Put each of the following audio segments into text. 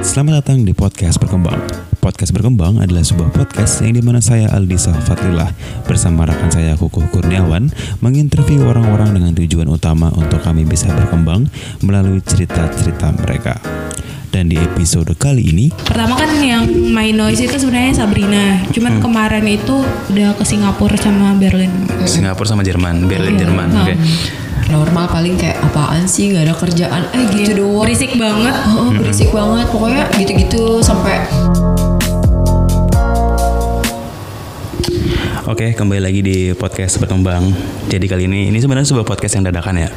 Selamat datang di Podcast Berkembang. Podcast Berkembang adalah sebuah podcast yang di mana saya Aldisa Fatillah bersama rekan saya Kukuh Kurniawan menginterview orang-orang dengan tujuan utama untuk kami bisa berkembang melalui cerita-cerita mereka. Dan di episode kali ini Pertama kan yang main noise itu sebenarnya Sabrina. Cuman Hmm. kemarin itu udah ke Singapura sama Berlin. Singapura sama Jerman, Berlin Iya. Jerman. Nah. Oke. Normal paling kayak apaan sih nggak ada kerjaan eh gitu doang Berisik banget. Oh, berisik banget pokoknya gitu-gitu sampai Oke, kembali lagi di podcast berkembang. Jadi kali ini ini sebenarnya sebuah podcast yang dadakan ya.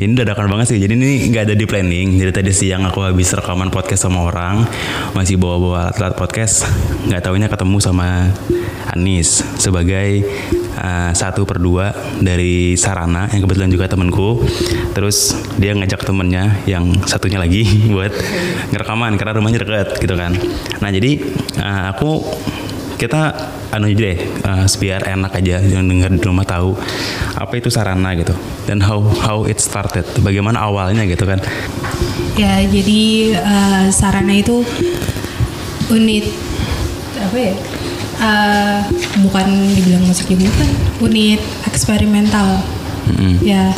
Ini dadakan banget sih. Jadi ini nggak ada di planning. Jadi tadi siang aku habis rekaman podcast sama orang, masih bawa-bawa alat podcast. Nggak taunya ketemu sama Anis sebagai uh, satu per dua dari Sarana yang kebetulan juga temanku. Terus dia ngajak temennya yang satunya lagi buat ngerekaman karena rumahnya deket gitu kan. Nah jadi uh, aku kita anu aja deh uh, biar enak aja yang denger di rumah tahu apa itu sarana gitu dan how how it started bagaimana awalnya gitu kan Ya jadi eh, Sarana itu unit apa ya? Eh, bukan dibilang musik juga bukan. Unit eksperimental. Mm-mm. Ya.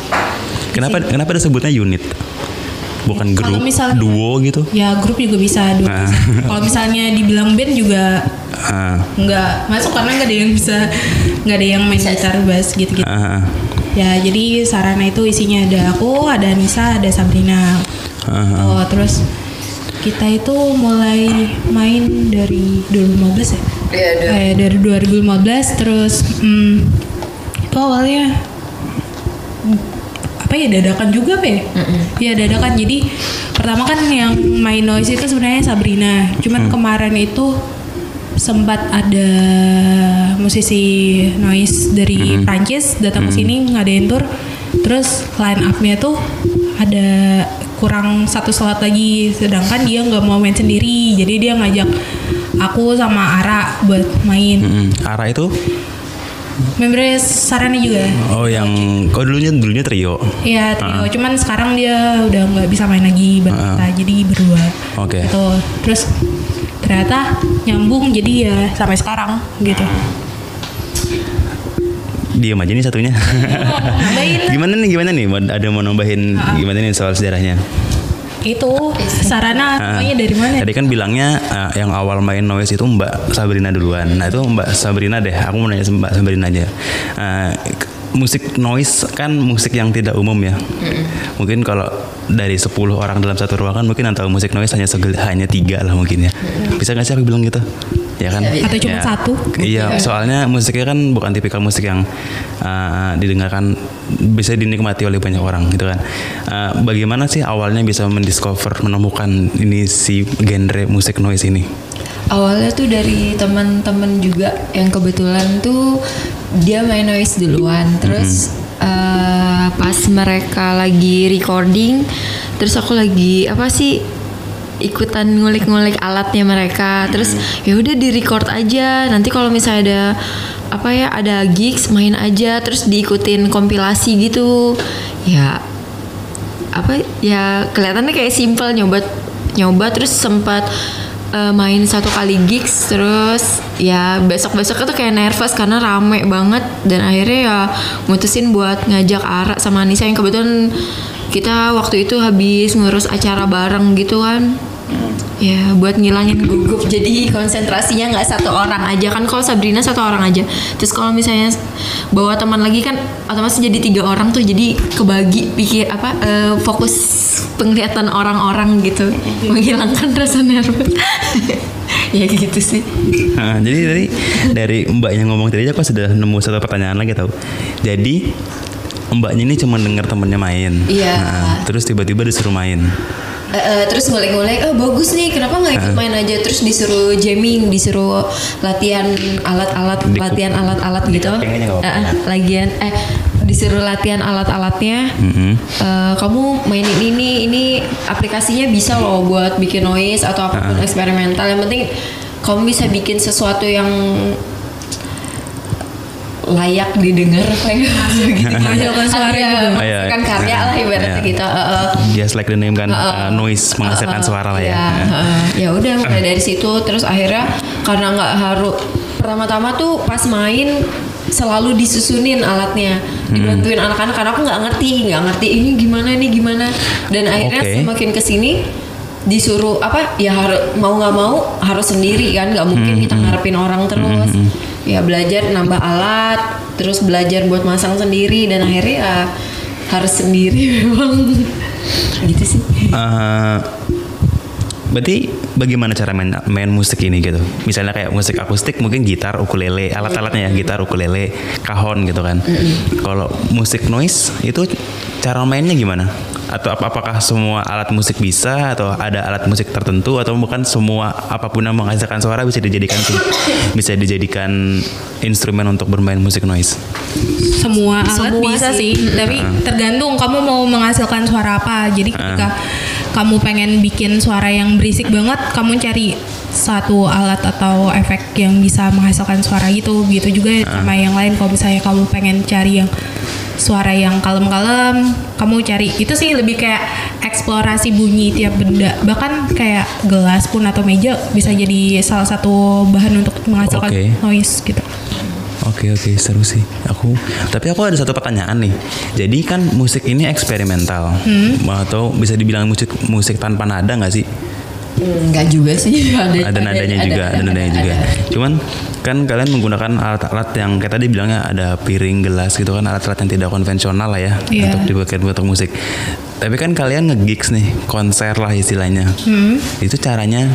kenapa kenapa disebutnya unit bukan Kalau grup misalnya- duo gitu Ya grup juga bisa. dua Ah. bisa. Kalau misalnya dibilang band juga Ah, nggak masuk karena nggak ada yang bisa nggak ada yang main gitar bass gitu-gitu. ah, Ya jadi Sarana itu isinya ada aku, ada Nisa, ada Sabrina. ah. Oh terus kita itu mulai main dari 2015 ya? Iya. Eh, dari 2015 terus hmm, itu awalnya apa ya dadakan juga apa ya? Ya dadakan. Jadi pertama kan yang main noise itu sebenarnya Sabrina. Cuman kemarin itu sempat ada musisi noise dari Prancis datang ke sini ngadain tour. Terus line up-nya tuh ada kurang satu slot lagi sedangkan dia nggak mau main sendiri jadi dia ngajak aku sama Ara buat main Mm-mm. Ara itu membernya Sarana juga oh yang kau dulunya dulunya trio Iya trio, cuman sekarang dia udah nggak bisa main lagi bareng Ah. kita, jadi berdua. Oke. Gitu. Terus ternyata nyambung jadi ya sampai sekarang gitu. Diam aja nih satunya gimana nih gimana nih ada mau nambahin gimana nih soal sejarahnya Itu Sarana namanya dari mana? Tadi kan bilangnya uh, yang awal main noise itu Mbak Sabrina duluan. Nah itu Mbak Sabrina deh. Aku mau nanya sama Mbak Sabrina aja. Uh, musik noise kan musik yang tidak umum ya. Mungkin kalau dari 10 orang dalam satu ruangan mungkin yang tahu musik noise hanya segel, hanya tiga lah mungkin ya. Bisa nggak sih aku bilang gitu? Ya kan? Atau cuma Ya. satu? Iya, soalnya musiknya kan bukan tipikal musik yang uh, didengarkan bisa dinikmati oleh banyak orang gitu kan. Uh, bagaimana sih awalnya bisa mendiscover menemukan ini si genre musik noise ini? awalnya tuh dari teman-teman juga yang kebetulan tuh dia main noise duluan terus eh, pas mereka lagi recording terus aku lagi apa sih ikutan ngulik-ngulik alatnya mereka. Terus ya udah di record aja. Nanti kalau misalnya ada apa ya ada gigs main aja. Terus diikutin kompilasi gitu. Ya apa ya kelihatannya kayak simple nyoba nyoba terus sempat eh, main satu kali gigs. Terus ya besok besok itu kayak nervous karena rame banget. Dan akhirnya ya mutusin buat ngajak Ara sama Anissa yang kebetulan kita waktu itu habis ngurus acara bareng gitu kan. Ya buat ngilangin gugup. Jadi konsentrasinya nggak satu orang aja. Kan kalau Sabrina satu orang aja. Terus kalau misalnya bawa teman lagi kan otomatis jadi tiga orang tuh. Jadi kebagi pikir apa eh, fokus penglihatan orang-orang gitu. Menghilangkan rasa nervous. Ya gitu sih. Nah, jadi dari dari mbaknya ngomong tadi aja aku sudah nemu satu pertanyaan lagi tau. Jadi mbaknya ini cuma dengar temennya main. Iya. Nah, terus tiba-tiba disuruh main. Eh, eh, terus ngulik-ngulik oh bagus nih kenapa nggak ikut main aja terus disuruh jamming disuruh latihan alat-alat latihan alat-alat gitu lagian eh disuruh latihan alat-alatnya Mm-mm. Eh, kamu mainin ini ini aplikasinya bisa loh buat bikin noise atau apa pun eksperimental yang penting kamu bisa bikin sesuatu yang layak didengar kayak gitu Menghasilkan suara Iya, gitu. Iya. menghasilkan karya lah ibaratnya Iya. gitu. Just like the name kan uh, noise menghasilkan suara lah ya. Ya, heeh. ya udah mulai dari situ terus akhirnya karena nggak harus pertama-tama tuh pas main selalu disusunin alatnya dibantuin anak-anak karena aku nggak ngerti nggak ngerti ini gimana ini gimana dan akhirnya Oke. semakin ke sini disuruh apa ya harus mau nggak mau harus sendiri kan nggak mungkin kita ngarepin orang terus ya belajar nambah alat terus belajar buat masang sendiri dan akhirnya ya harus sendiri memang. Gitu sih. Eh, berarti bagaimana cara main, main musik ini gitu? Misalnya kayak musik akustik mungkin gitar, ukulele, alat-alatnya ya gitar, ukulele, kahon gitu kan. Kalau musik noise itu cara mainnya gimana? Atau ap- apakah semua alat musik bisa atau ada alat musik tertentu atau bukan semua apa pun yang menghasilkan suara bisa dijadikan bisa dijadikan instrumen untuk bermain musik noise? semua alat Semua bisa sih. sih, tapi tergantung kamu mau menghasilkan suara apa. Jadi ketika kamu pengen bikin suara yang berisik banget, kamu cari satu alat atau efek yang bisa menghasilkan suara gitu. Gitu juga sama yang lain. Kalau misalnya kamu pengen cari yang suara yang kalem-kalem, kamu cari itu sih lebih kayak eksplorasi bunyi tiap benda. Bahkan kayak gelas pun atau meja bisa jadi salah satu bahan untuk menghasilkan Oke. noise gitu. Oke oke seru sih. Aku tapi aku ada satu pertanyaan nih. Jadi kan musik ini eksperimental. Atau bisa dibilang musik musik tanpa nada nggak sih? Enggak juga sih. Ada ada nadanya juga ada, nadanya juga. cuman kan kalian menggunakan alat-alat yang kayak tadi bilangnya ada piring gelas gitu kan alat-alat yang tidak konvensional lah ya Iya. untuk dipakai untuk musik. Tapi kan kalian nge-gigs nih konser lah istilahnya. Itu caranya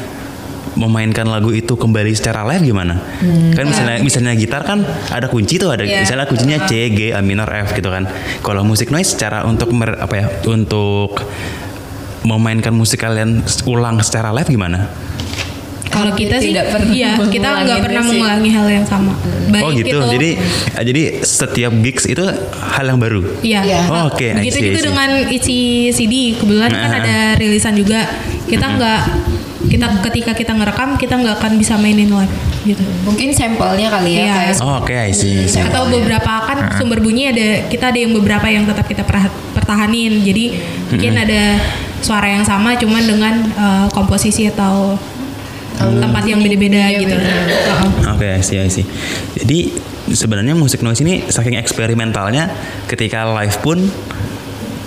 memainkan lagu itu kembali secara live gimana? kan misalnya misalnya gitar kan ada kunci tuh ada Iya. misalnya kuncinya C, G, A minor, F gitu kan. Kalau musik noise secara untuk mer- apa ya? Untuk memainkan musik kalian ulang secara live gimana? Kalau kita sih, tidak pernah iya kita nggak pernah sih. mengulangi hal yang sama. Baik oh gitu. itu- Jadi jadi setiap gigs itu hal yang baru. Iya. Iya. Oh, oke, I Begitu juga see. dengan isi CD. Kebetulan kan Nah. ada rilisan juga. Kita nggak kita ketika kita ngerekam kita nggak akan bisa mainin live gitu. mungkin sampelnya kali ya Iya. kayak Oh, oke, I see. I see. Atau beberapa kan sumber bunyi ada kita ada yang beberapa yang tetap kita pertahanin. Jadi mungkin ada suara yang sama cuman dengan eh, komposisi atau tempat yang beda-beda Iya, gitu. Oke, I see, I see. Jadi sebenarnya musik noise ini saking eksperimentalnya ketika live pun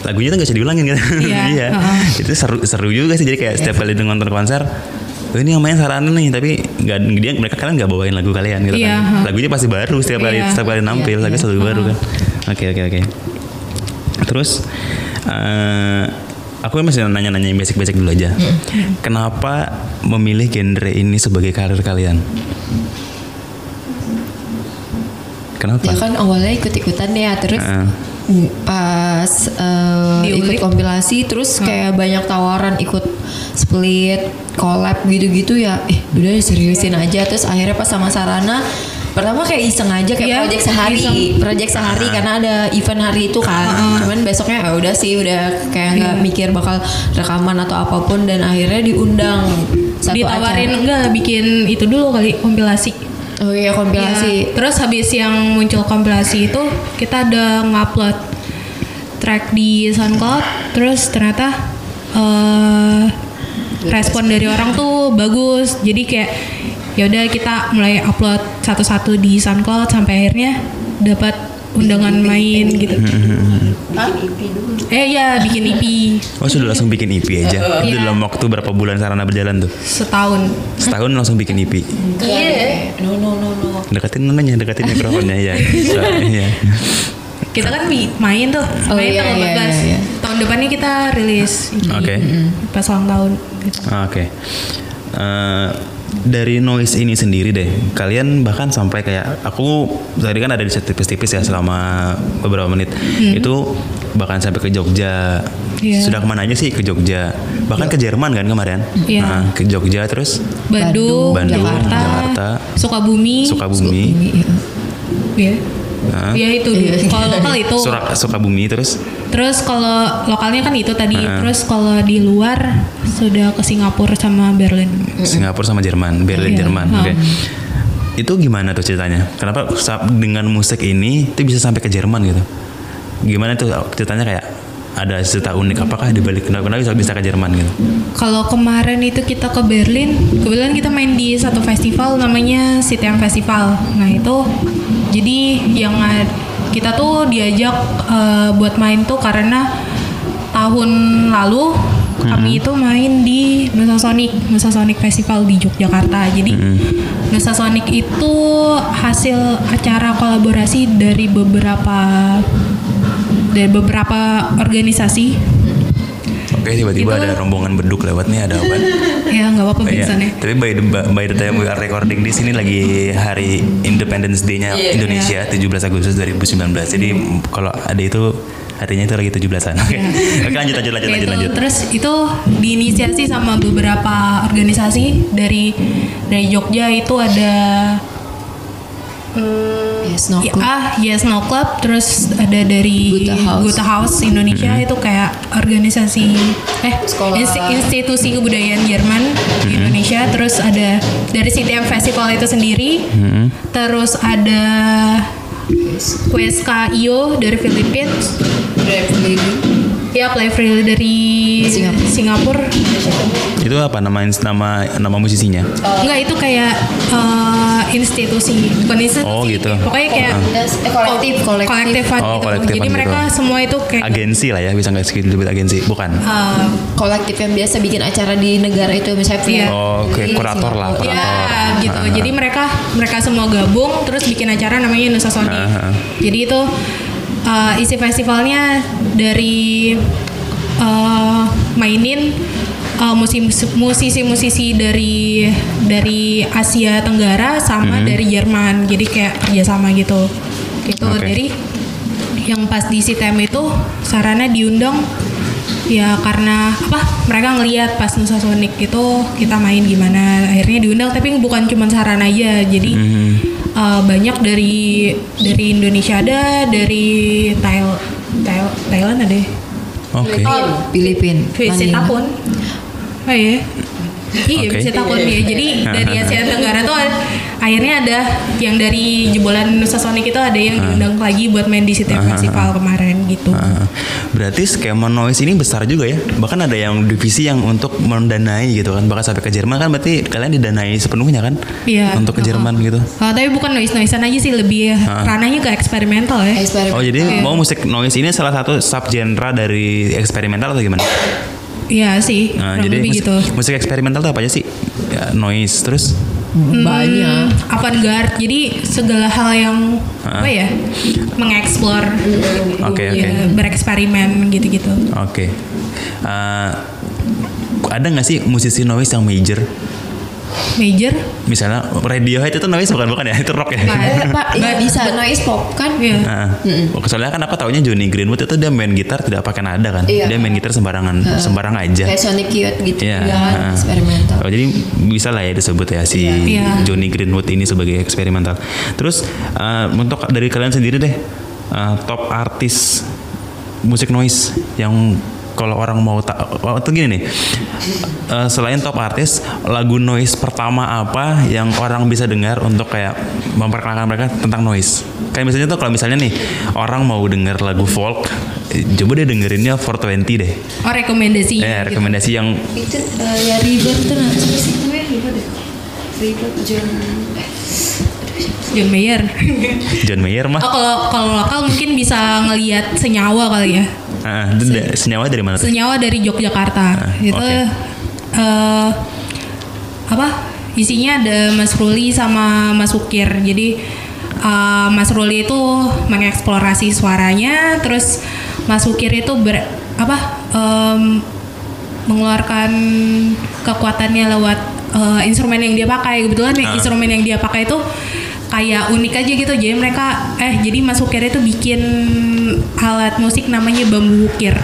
lagunya tuh gak bisa diulangin kan? Iya, heeh. Itu seru seru juga sih jadi kayak setiap kali nonton konser Oh, ini yang main Sarana nih tapi nggak dia mereka kalian nggak bawain lagu kalian gitu Iya, kan. lagunya pasti baru setiap kali Iya. setiap kali nampil lagu selalu baru kan. Oke oke oke. Terus eh aku masih nanya-nanya yang basic-basic dulu aja. Kenapa memilih genre ini sebagai karir kalian? Kenapa? Ya kan awalnya ikut-ikutan ya terus Heeh. Pas Diulik. ikut kompilasi terus kayak banyak tawaran ikut split collab gitu-gitu ya eh udah seriusin aja terus akhirnya pas sama Sarana pertama kayak iseng aja kayak Iya, project sehari iseng. project sehari karena ada event hari itu kan cuman besoknya ya udah sih udah kayak nggak Iya. mikir bakal rekaman atau apa pun dan akhirnya diundang satu Ditawarin acara. enggak bikin itu dulu kali kompilasi. Oh iya kompilasi. Ya, terus habis yang muncul kompilasi itu kita ada ngupload track di SoundCloud, terus ternyata eh respon dari orang tuh bagus. Jadi kayak ya udah kita mulai upload satu-satu di SoundCloud sampai akhirnya dapat undangan main gitu. Eh ya bikin EP oh sudah langsung bikin EP aja itu Iya. dalam waktu berapa bulan Sarana berjalan tuh setahun. setahun langsung bikin EP iya no no no no deketin namanya deketin mikrofonnya ya So, iya Kita kan main tuh, Oh, main iya, tanggal iya, 14. iya, iya. Tahun depannya kita rilis. Oke. Pas ulang tahun gitu. Oke. Dari noise ini sendiri deh, kalian bahkan sampai kayak aku tadi kan ada di set tipis-tipis ya selama beberapa menit. Itu bahkan sampai ke Jogja. Iya. Sudah ke mana aja sih ke Jogja? Bahkan ke Jerman kan kemarin? Iya. Nah, ke Jogja terus Bandung, Bandung, Jakarta, Jakarta, Sukabumi, Sukabumi, ya. Hah? Ya itu. dulu. Kalau lokal itu. Surak, Sukabumi terus Terus kalau lokalnya kan itu tadi. Heeh. Terus kalau di luar sudah ke Singapura sama Berlin. Singapura sama Jerman, Berlin Iya. Jerman. Oke. itu gimana tuh ceritanya? Kenapa dengan musik ini itu bisa sampai ke Jerman gitu? Gimana tuh ceritanya kayak ada cerita unik apakah di balik kenapa kenapa bisa bisa ke Jerman gitu? Kalau kemarin itu kita ke Berlin, kebetulan kita main di satu festival namanya CTM Festival. Nah itu jadi yang kita tuh diajak eh, buat main tuh karena tahun lalu kami itu main di Nusa Sonic, Nusa Sonic Festival di Yogyakarta. Jadi Nusa Sonic itu hasil acara kolaborasi dari beberapa dari beberapa organisasi Oke tiba-tiba Itu- ada rombongan beduk lewat nih ada apa? ya nggak apa-apa Iya. backsoundnya. Tapi by the, by the time we are recording di sini lagi hari Independence Day-nya Indonesia 17 Agustus 2019. Jadi kalau ada itu artinya itu lagi 17-an. Oke. Oke lanjut lanjut lanjut lanjut lanjut. Terus itu diinisiasi sama beberapa organisasi dari dari Jogja itu ada hmm, Yes, No ya, Club. ah Yes No Club terus ada dari Gute House. Gute House Indonesia itu kayak organisasi eh Sekolah. insti- institusi kebudayaan Jerman di Indonesia terus ada dari CTM Festival itu sendiri Mm-hmm. terus ada WSKIO dari Philippines Drive Lily. Ya Play Freely dari Singapura. Singapura. Itu apa nama nama nama musisinya? Enggak itu kayak eh, institusi, bukan institusi. Oh, gitu. Pokoknya kayak Eh, kolektif, kolektif. kolektifan Oh, gitu. kolektifan Jadi gitu. mereka semua itu kayak Agensi lah ya bisa nggak sih disebut agensi? Bukan. eh, kolektif yang biasa bikin acara di negara itu misalnya Iya. Oh, oke Di kurator lah Singapura. kurator. Ya gitu. Ah, Jadi mereka mereka semua gabung terus bikin acara namanya Nusa Sonic. Ah, ah. Jadi itu uh, isi festivalnya dari uh, mainin uh, musi- musisi-musisi dari dari Asia Tenggara sama dari Jerman. Jadi kayak kerjasama gitu. Gitu. Oke. Jadi yang pas di CTM itu Sarana diundang ya karena apa mereka ngelihat pas Nusa Sonic itu kita main gimana akhirnya diundang tapi bukan cuma Sarana aja jadi Mhm. uh, banyak dari dari Indonesia ada dari Thail, Thail- Thailand ada ya? Oke. Filipin. visit Manila. akun oh iya Oke. visit akun ya. Jadi dari Asia Tenggara tuh akhirnya ada yang dari jebolan Nusa Sonic itu ada yang diundang lagi buat main di CTM Festival kemarin gitu. Ah, berarti skema noise ini besar juga ya. Bahkan ada yang divisi yang untuk mendanai gitu kan. Bahkan sampai ke Jerman kan berarti kalian didanai sepenuhnya kan? Iya. Untuk ke Jerman gitu. Oh, tapi bukan noise noisean aja sih lebih ranahnya ke eksperimental ya. Eksperimen. Oh jadi Iya. mau musik noise ini salah satu subgenre dari eksperimental atau gimana? Iya sih, Nah, jadi lebih musik, gitu. musik eksperimental itu apa aja sih? Ya, noise terus banyak. Hmm, avant-garde. Jadi segala hal yang apa ya? Mengeksplor. Oke, ya, oke. Bereksperimen gitu-gitu. Oke. Eh, ada nggak sih musisi noise yang major? Major? Misalnya Radiohead itu noise bukan bukan ya? Itu rock ya? Pak, iya Ba- bisa noise pop kan? Iya. Nah, soalnya kan aku taunya Johnny Greenwood itu dia main gitar tidak pakai nada kan? Iya. Dia main gitar sembarangan, sembarang aja. Kayak Sonic Youth gitu Iya. juga kan, ah. eksperimental. Oh, jadi bisa lah ya disebut ya si Iya. Johnny Greenwood ini sebagai eksperimental. Terus eh, untuk dari kalian sendiri deh eh, top artis musik noise yang kalau orang mau tak, itu gini nih. Eh, selain top artis, lagu noise pertama apa yang orang bisa dengar untuk kayak memperkenalkan mereka tentang noise? Kayak misalnya tuh kalau misalnya nih orang mau denger lagu folk, eh, coba deh dengerinnya 420 deh. Oh rekomendasi. Eh, gitu. rekomendasi yang Itu eh, ya River tuh siapa sih namanya River deh. River John eh, John Mayer. John Mayer mah. oh kalau kalau lokal mungkin bisa ngelihat senyawa kali ya. Ah, da- senyawa dari mana tuh? Senyawa dari Yogyakarta. itu oke. eh, apa? Isinya ada Mas Ruli sama Mas Ukir. Jadi eh, Mas Ruli itu mengeksplorasi suaranya, terus Mas Ukir itu ber apa? em, mengeluarkan kekuatannya lewat eh, instrumen yang dia pakai. Kebetulan Ah. instrumen yang dia pakai itu kayak unik aja gitu. Jadi mereka eh jadi Mas Ukir itu bikin alat musik namanya bambu ukir.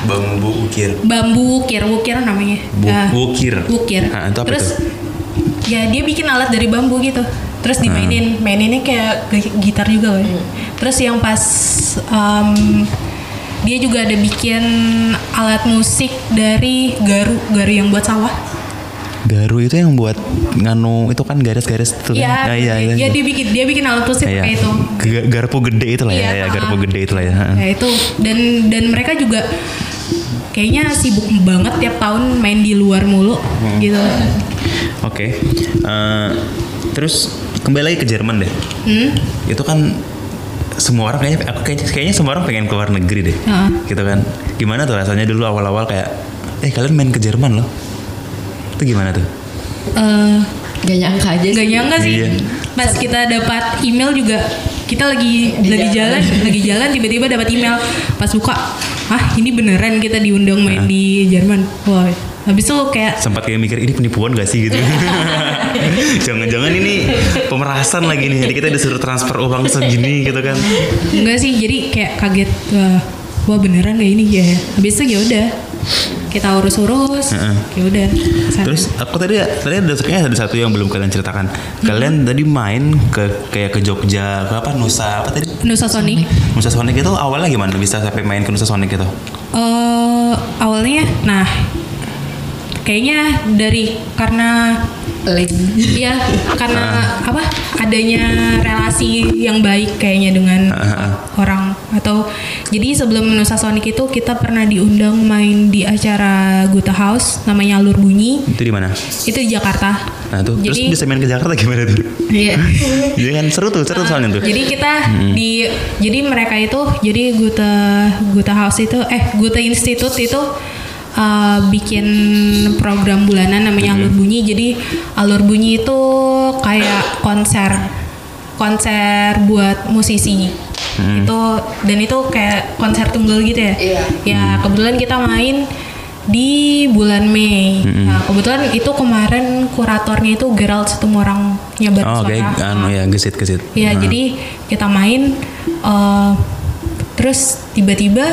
Bambu ukir. Bambu ukir, ukir namanya. Bu- Nah, wukir. Wukir. Ah, itu apa Terus tuh? ya dia bikin alat dari bambu gitu. Terus dimainin, maininnya kayak gi- gitar juga kan. Terus yang pas em, dia juga ada bikin alat musik dari garu, garu yang buat sawah. Garu itu yang buat nganu itu kan garis-garis tuh Iya, iya, iya, ya, dia bikin dia bikin alat Iya. kayak itu. Ga- Garpu gede itu lah ya, Iya, ya, ah. garpu gede itu lah ya. Ya itu dan dan mereka juga kayaknya sibuk banget tiap tahun main di luar mulu Hmm. gitu. Oke. Eh, terus kembali lagi ke Jerman deh. Hmm? Itu kan semua orang kayaknya aku kayaknya, kayaknya semua orang pengen keluar negeri deh. Heeh. Gitu kan. Gimana tuh rasanya dulu awal-awal kayak eh kalian main ke Jerman loh. Itu gimana tuh? Eh, Gak nyangka aja sih. Gak nyangka sih. Iya. Pas kita dapat email juga kita lagi Di lagi jalan, jalan. lagi jalan tiba-tiba dapat email. Pas buka, ah ini beneran kita diundang main di Jerman. Wah, habis itu kayak Sempat kayak mikir ini penipuan gak sih gitu. Jangan-jangan ini pemerasan lagi nih. Jadi kita disuruh transfer uang segini gitu kan. enggak sih, jadi kayak kaget. Wah, wah beneran gak ini ya? Habis itu ya udah kita urus-urus, Heeh. ya udah. Terus aku tadi tadi ada kayaknya ada satu yang belum kalian ceritakan. Kalian tadi main ke kayak ke Jogja, ke apa Nusa apa tadi? Nusa Sonic. Nusa Sonic itu awalnya gimana bisa sampai main ke Nusa Sonic itu? eh awalnya, nah kayaknya dari karena Link. Iya, karena apa? Adanya relasi yang baik kayaknya dengan orang atau jadi sebelum Nusa Sonic itu kita pernah diundang main di acara Guta House namanya Alur Bunyi. Itu di mana? Itu di Jakarta. Nah tuh Jadi- terus bisa main ke Jakarta gimana tuh? Iya. Jadi kan seru tuh, seru soalnya tuh. Jadi kita di jadi mereka itu jadi Guta Guta House itu eh Guta Institute itu uh, bikin program bulanan namanya Alur Bunyi. Jadi Alur Bunyi itu kayak konser konser buat musisi. Itu dan itu kayak konser tunggal gitu ya. Iya. Ya, kebetulan kita main di bulan Mei. Nah, kebetulan itu kemarin kuratornya itu Gerald Situmorang nyebar Oh, oke, suara. anu ya gesit gesit. Ya, jadi kita main eh, terus tiba-tiba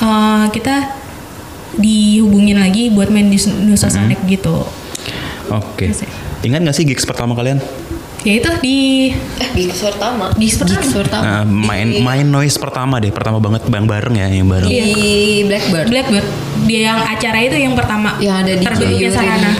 eh, kita dihubungin lagi buat main di Nusa Sonic gitu. Oke. Iya sih. Ingat gak sih gigs pertama kalian? Ya itu di Eh, gigs pertama. Gigs pertama. Gigs pertama. Nah, main main noise pertama deh, pertama banget bang bareng ya yang bareng. Di Iya. Blackbird. Blackbird. Dia yang acara itu yang pertama. Yang ada di terbentuknya Jayu sarana.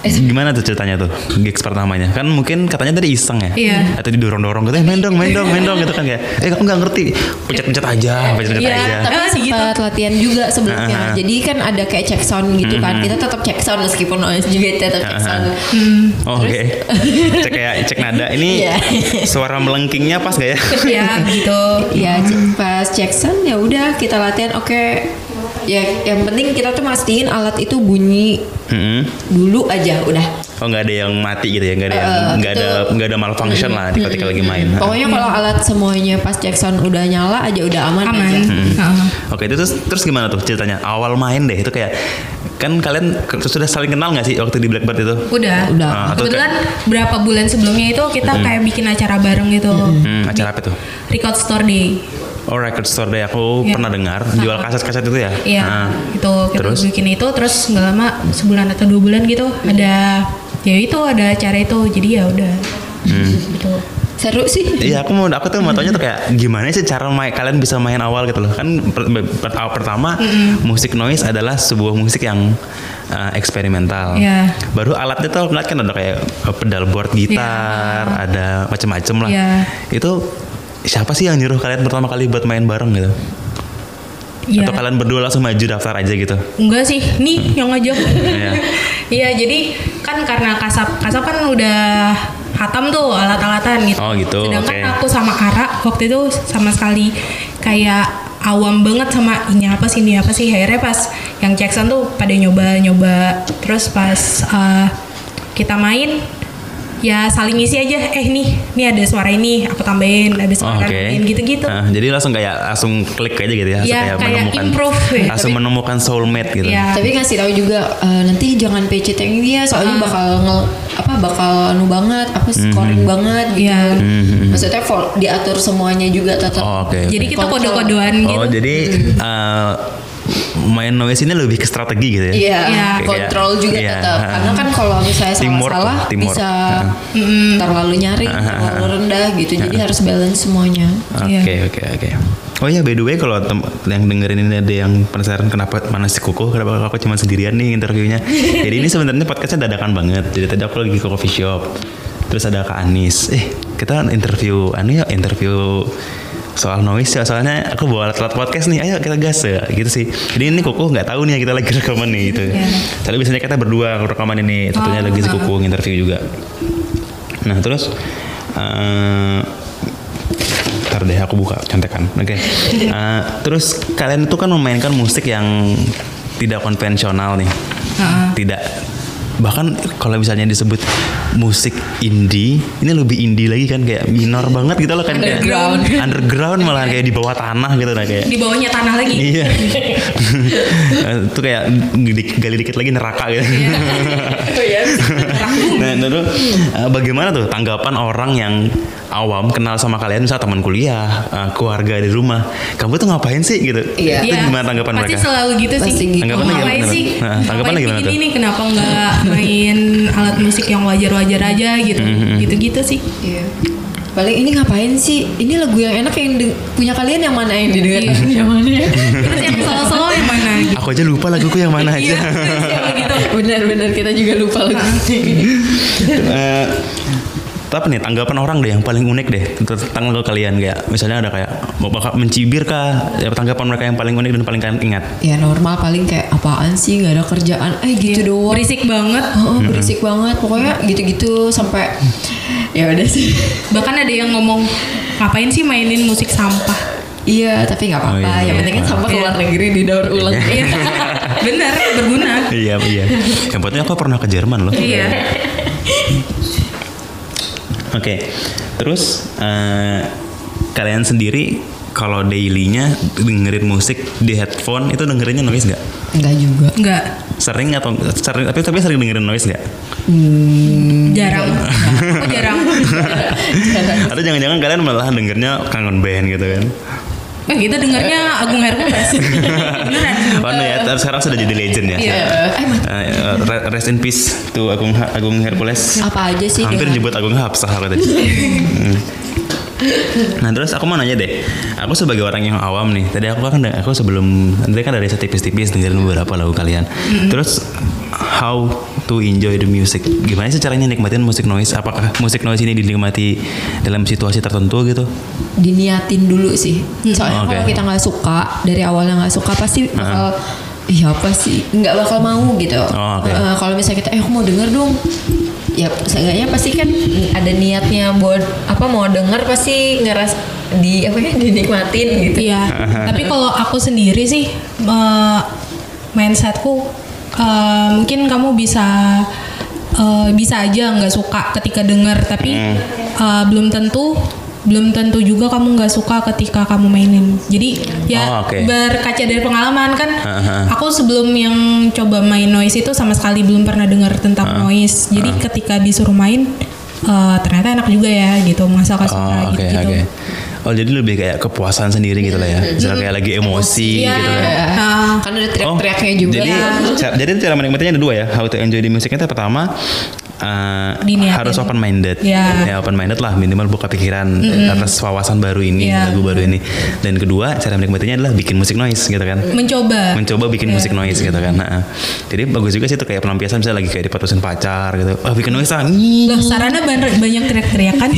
Gimana tuh ceritanya tuh gigs pertamanya? Kan mungkin katanya tadi iseng ya? Iya. Atau didorong-dorong gitu, eh main dong, main dong, main dong gitu kan kayak, eh kamu nggak ngerti, pencet-pencet aja, pencet-pencet Iya, aja. Tapi Ah, sih gitu. latihan juga sebelumnya. Ah. Jadi kan ada kayak check sound gitu kan. Kita tetap check sound meskipun noise juga tetap check sound. Oh, Oke, cek kayak cek nada ini Iya. suara melengkingnya pas gak ya? ya gitu. Ya pas check sound ya udah kita latihan oke. Ya yang penting kita tuh mastiin alat itu bunyi Mm-mm. dulu aja udah. Oh nggak ada yang mati gitu ya, nggak ada yang Eh, nggak ada nggak ada malfunction lah di ketika lagi main. Pokoknya kalau alat semuanya pas check sound udah nyala aja udah aman, Aman. aja. Heeh. Oke itu terus terus gimana tuh ceritanya? Awal main deh itu kayak kan kalian sudah saling kenal nggak sih waktu di Blackbird itu? Udah. Udah. Ah, atau Kebetulan berapa bulan sebelumnya itu kita kayak bikin acara bareng gitu. Hmm, acara apa tuh? Record Store Day. Oh record store deh aku Iya. pernah dengar jual kaset-kaset itu ya. Iya, Ah. itu kita Terus? bikin itu terus nggak lama sebulan atau dua bulan gitu ada ya itu ada acara itu jadi ya udah gitu. Seru sih. Iya aku mau aku tuh mau tanya tuh kayak gimana sih cara main kalian bisa main awal gitu loh kan per- per- awal pertama musik noise adalah sebuah musik yang uh, eksperimental. Iya. Baru alatnya tuh kan ada kayak uh, pedal board gitar, ada macem-macem lah. Iya. Itu siapa sih yang nyuruh kalian pertama kali buat main bareng gitu? Iya. Atau kalian berdua langsung maju daftar aja gitu? Enggak sih, nih yang ngajak. Iya. Iya, jadi kan karena kasap kasap kan udah hatam tuh alat-alatan gitu. Oh, gitu, Sedangkan oke. aku sama Kara waktu itu sama sekali kayak awam banget sama ini apa sih ini apa sih akhirnya pas yang Jackson tuh pada nyoba-nyoba terus pas uh, kita main ya saling isi aja eh nih nih ada suara ini aku tambahin ada Oh, suara Oke. tambahin gitu-gitu Nah, jadi langsung kayak langsung klik aja gitu ya, Iya, kayak, kayak menemukan improve ya. langsung menemukan soulmate gitu. Iya. Tapi ngasih tahu juga eh, nanti jangan PC yang dia soalnya Ah. bakal nge, apa bakal anu banget apa scoring banget gitu. Iya. Maksudnya vol- diatur semuanya juga tetap. Oh, Oke. jadi kita kode-kodean gitu Oh jadi uh, main noise ini lebih ke strategi gitu ya. Iya, Iya. kontrol Kayak- juga iya, tetap. Karena kan kalau misalnya Teamwork salah-salah bisa Ha. terlalu nyaring, terlalu rendah gitu. Jadi harus balance semuanya. Oke Iya. oke oke. Oh ya by the way kalau tem- yang dengerin ini ada yang penasaran kenapa mana si Kuku kenapa aku cuma sendirian nih interviewnya. Jadi ini sebenarnya podcastnya dadakan banget. Jadi tadi aku lagi ke coffee shop. Terus ada Kak Anis. Eh kita interview anu ya interview soal noise ya soalnya aku bawa alat-alat podcast nih ayo kita gas ya gitu sih jadi ini kuku nggak tahu nih kita lagi rekaman nih gitu soalnya biasanya kita berdua rekaman ini tentunya lagi si kuku interview juga nah terus eh, Ntar deh aku buka contekan. Oke. Eh, terus kalian itu kan memainkan musik yang tidak konvensional nih. Tidak bahkan kalau misalnya disebut musik indie, ini lebih indie lagi kan kayak minor banget gitu loh kan kayak Underground. underground malah kayak di bawah tanah gitu nah kayak Di bawahnya tanah lagi. Iya. itu kayak gali dikit lagi neraka gitu. nah, itu uh, bagaimana tuh tanggapan orang yang awam kenal sama kalian misalnya teman kuliah, uh, keluarga di rumah. Kamu tuh ngapain sih gitu? Iya. Itu Iya. gimana tanggapan Pasti mereka? selalu gitu sih. Pasti gitu. Tanggapannya Oh, ngapain gimana? sih? Nah, tanggapannya Ngapain gimana tuh? ini kenapa nggak main alat musik yang wajar-wajar aja gitu. Mm-hmm. Gitu-gitu sih. Iya. Paling ini ngapain sih? Ini lagu yang enak yang punya kalian yang mana yang didengar? Iya. yang mana ya? Terus yang solo-solo yang mana gitu. Aku aja lupa laguku yang mana aja. Iya, begitu. Benar-benar kita juga lupa lagu. Eh, tapi nih tanggapan orang deh yang paling unik deh tentang lagu kalian kayak misalnya ada kayak mau bakal mencibir kah ya, tanggapan mereka yang paling unik dan paling kalian ingat ya normal paling kayak apaan sih nggak ada kerjaan eh gitu doang Berisik banget. Oh, berisik banget pokoknya gitu-gitu sampai ya udah sih Bahkan ada yang ngomong ngapain sih mainin musik sampah. iya tapi nggak apa-apa Oh, iya. yang penting kan sampai keluar Iya. negeri didaur ulang Iya. Bener, berguna. iya iya yang penting aku pernah ke Jerman loh Iya. Oke terus eh, kalian sendiri kalau dailynya dengerin musik di headphone itu dengerinnya noise nggak? Nggak juga. Enggak. sering atau sering tapi tapi sering dengerin noise nggak? Jarang. Aku jarang. atau jangan-jangan kalian malah dengernya kangen band gitu kan Eh kita dengarnya Agung Hercules. Beneran. Oh no ya, sekarang sudah jadi legend ya. Iya. eh Eh, re- rest in peace to Agung Agung Hercules. apa aja sih Hampir nyebut Agung Hapsah aku tadi. Hmm. Nah terus aku mau nanya deh, aku sebagai orang yang awam nih, tadi aku kan aku sebelum tadi kan dari tipis-tipis dengerin beberapa lagu kalian. Terus how to enjoy the music? Gimana sih caranya nikmatin musik noise? Apakah musik noise ini dinikmati dalam situasi tertentu gitu? diniatin dulu sih soalnya Oke. kalau kita nggak suka dari awalnya nggak suka pasti bakal iya apa sih nggak bakal mau gitu Oh, oke. Eh, kalau misalnya kita eh aku mau denger dong ya seenggaknya pasti kan ada niatnya buat apa mau denger pasti ngeras di apa ya dinikmatin gitu Iya. Tapi kalau aku sendiri sih eh, mindsetku eh, mungkin kamu bisa eh, bisa aja nggak suka ketika denger, tapi eh, belum tentu belum tentu juga kamu nggak suka ketika kamu mainin. Jadi Oh, ya oke. berkaca dari pengalaman kan, Aha. aku sebelum yang coba main noise itu sama sekali belum pernah dengar tentang noise. Jadi ketika disuruh main eh, ternyata enak juga ya gitu menghasilkan Oh, suara oke gitu. oke. Oh jadi lebih kayak kepuasan sendiri gitu lah ya. Misalnya kayak lagi emosi Iya. gitu kan. Nah, kan ada teriak-teriaknya juga Jadi, ca- jadi cara menikmatinya ada dua ya. How to enjoy the music itu pertama uh, Diniatin. harus open minded. Iya. Ya open minded lah minimal buka pikiran atas wawasan baru ini, Iya. lagu baru ini. Dan kedua cara menikmatinya adalah bikin musik noise gitu kan. mencoba. Mencoba bikin musik noise gitu kan. Nah, jadi bagus juga sih itu kayak pelampiasan misalnya lagi kayak diputusin pacar gitu. Oh bikin noise ah. Ih. Loh, Sarana ban- banyak teriak-teriakan.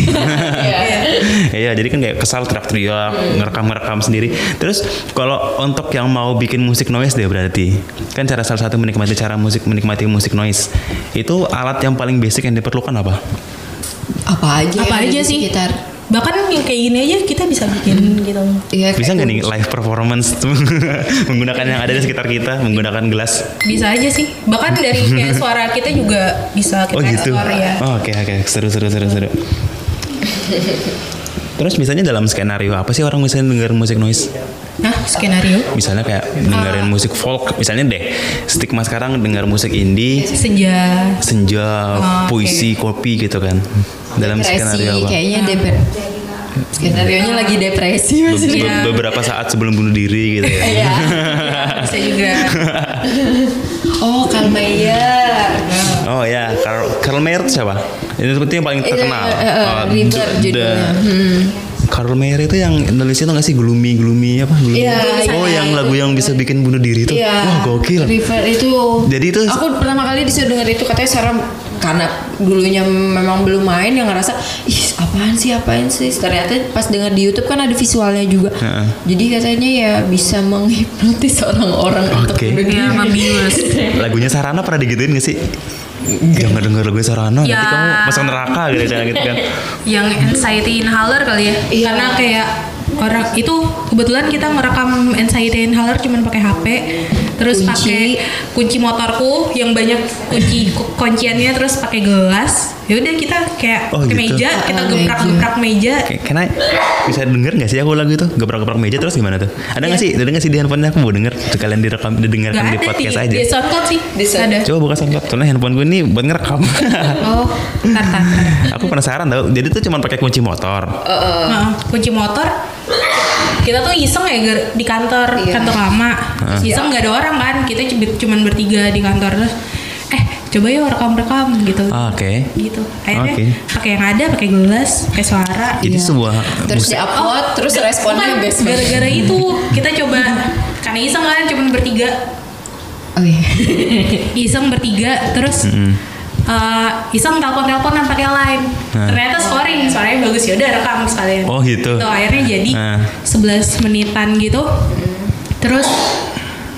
Iya, jadi kan kayak kesal teriak-teriak, ngerekam-ngerekam sendiri. Terus kalau untuk yang mau bikin musik noise deh berarti, kan cara salah satu menikmati cara musik menikmati musik noise itu alat yang paling basic yang diperlukan apa? apa aja Apa aja sih? sekitar Bahkan yang kayak gini aja kita bisa bikin gitu. Iya, Bisa nggak nih live performance tuh menggunakan yang ada di sekitar kita, menggunakan gelas? Bisa aja sih. Bahkan dari kayak suara kita juga bisa kita Oh gitu. explore ya. Oh, Oke oke seru seru seru seru. Terus misalnya dalam skenario apa sih orang misalnya denger musik noise? Nah, skenario Misalnya kayak dengerin musik folk, misalnya deh stigma sekarang dengar musik indie, senja. senja, Oh, puisi, kopi gitu kan. Dalam depresi skenario apa? kayaknya dep- Skenario nya lagi depresi Be- maksudnya. be- beberapa saat sebelum bunuh diri gitu ya. Iya. Bisa juga. Oh, Kalmayer. Oh ya, Karl, Karl Mayer siapa? Ini seperti yang paling terkenal. Eh, eh, eh, Oh, River the- judulnya. the- Hmm. Karl Mayer itu yang nulisnya tuh gak sih gloomy gloomy apa? Gloomy. Iya, oh, iya, yang iya. lagu yang bisa bikin bunuh diri itu. Iya. Wah, gokil. River itu. Jadi itu- aku pertama kali disuruh denger itu katanya serem karena dulunya memang belum main yang ngerasa ih apaan sih apaan sih ternyata pas denger di YouTube kan ada visualnya juga Heeh. jadi katanya ya bisa menghipnotis orang-orang untuk Oke. bunuh Ya, diri. membius. Lagunya Sarana pernah digituin gak sih? Jangan denger lagu Sarana, nanti Ya. kamu masuk neraka gitu, jangan gitu kan. yang anxiety inhaler kali ya Iya. karena kayak orang itu kebetulan kita ngerekam anxiety inhaler cuman pakai HP terus pakai kunci motorku yang banyak kunci ku- kunciannya terus pakai gelas ya udah kita kayak Oh, gitu. meja kita Ah, geprak-geprak meja I- bisa denger gak sih aku lagu itu? Geprak-geprak meja terus gimana tuh? Ada gak Iya. sih? Ada gak sih di handphonenya aku mau denger? Sekalian direkam, didengarkan nggak di ada di, podcast aja. di SoundCloud sih Di ada Coba buka SoundCloud, soalnya handphone gue ini buat ngerekam. oh tar. aku penasaran tau. Jadi tuh cuma pakai kunci motor. Nah, kunci motor kita tuh iseng ya di kantor. Iya. kantor lama. Terus iseng nggak ada orang kan? Kita cuma- cuman bertiga di kantor. Terus eh coba yuk rekam rekam gitu. Ah, Oke. gitu. Akhirnya Oke. pakai yang ada pakai gelas pakai suara Jadi Iya. sebuah terus musik. diupload terus responnya Bukan, best gara-gara itu kita coba karena iseng kan cuman bertiga. Oh iya. Iseng bertiga terus eh, iseng telepon teleponan pakai line Nah. ternyata scoring suaranya bagus ya udah rekam sekalian Oh gitu. Tuh, akhirnya jadi Nah. 11 menitan gitu terus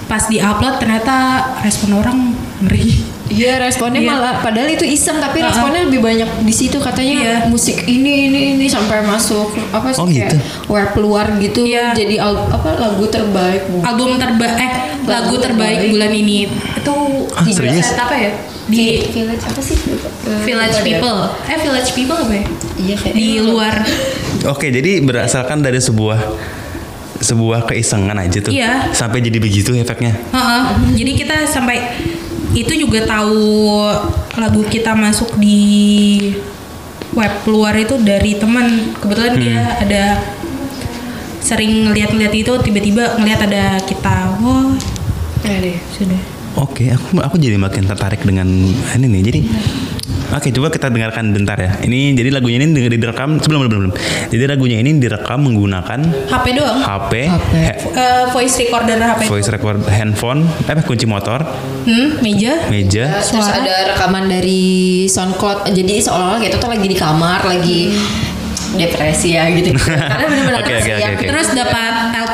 pas di-upload ternyata respon orang ngeri Iya responnya Iya. malah padahal itu iseng tapi Uh-uh. responnya lebih banyak di situ katanya Iya. musik ini ini ini sampai masuk apa sih Oh, kayak gitu? web luar gitu Iya. jadi al- apa lagu terbaik album terbaik eh lagu terbaik terbaik. bulan ini itu Ah, tiga serius? set apa ya di village apa sih? Village People. Eh Village People apa ya? Iya di luar. Oke, jadi berasalkan dari sebuah sebuah keisengan aja tuh. Iya. Sampai jadi begitu efeknya. Heeh. jadi kita sampai itu juga tahu lagu kita masuk di web luar itu dari teman. Kebetulan dia Hmm. ada sering ngeliat-ngeliat itu tiba-tiba ngeliat ada kita. Wah. Deh sudah Oke, aku aku jadi makin tertarik dengan ini nih. Jadi Oke, coba kita dengarkan bentar ya. Ini jadi lagunya ini di- direkam sebelum belum belum. Jadi lagunya ini direkam menggunakan HP doang HP, HP. he- Eh, voice recorder HP voice record handphone, eh kunci motor, hmm, meja meja. terus Suara. ada rekaman dari SoundCloud jadi seolah-olah kita tuh lagi di kamar lagi depresi ya gitu karena benar-benar Oke, oke, asli ya. oke, oke. terus dapat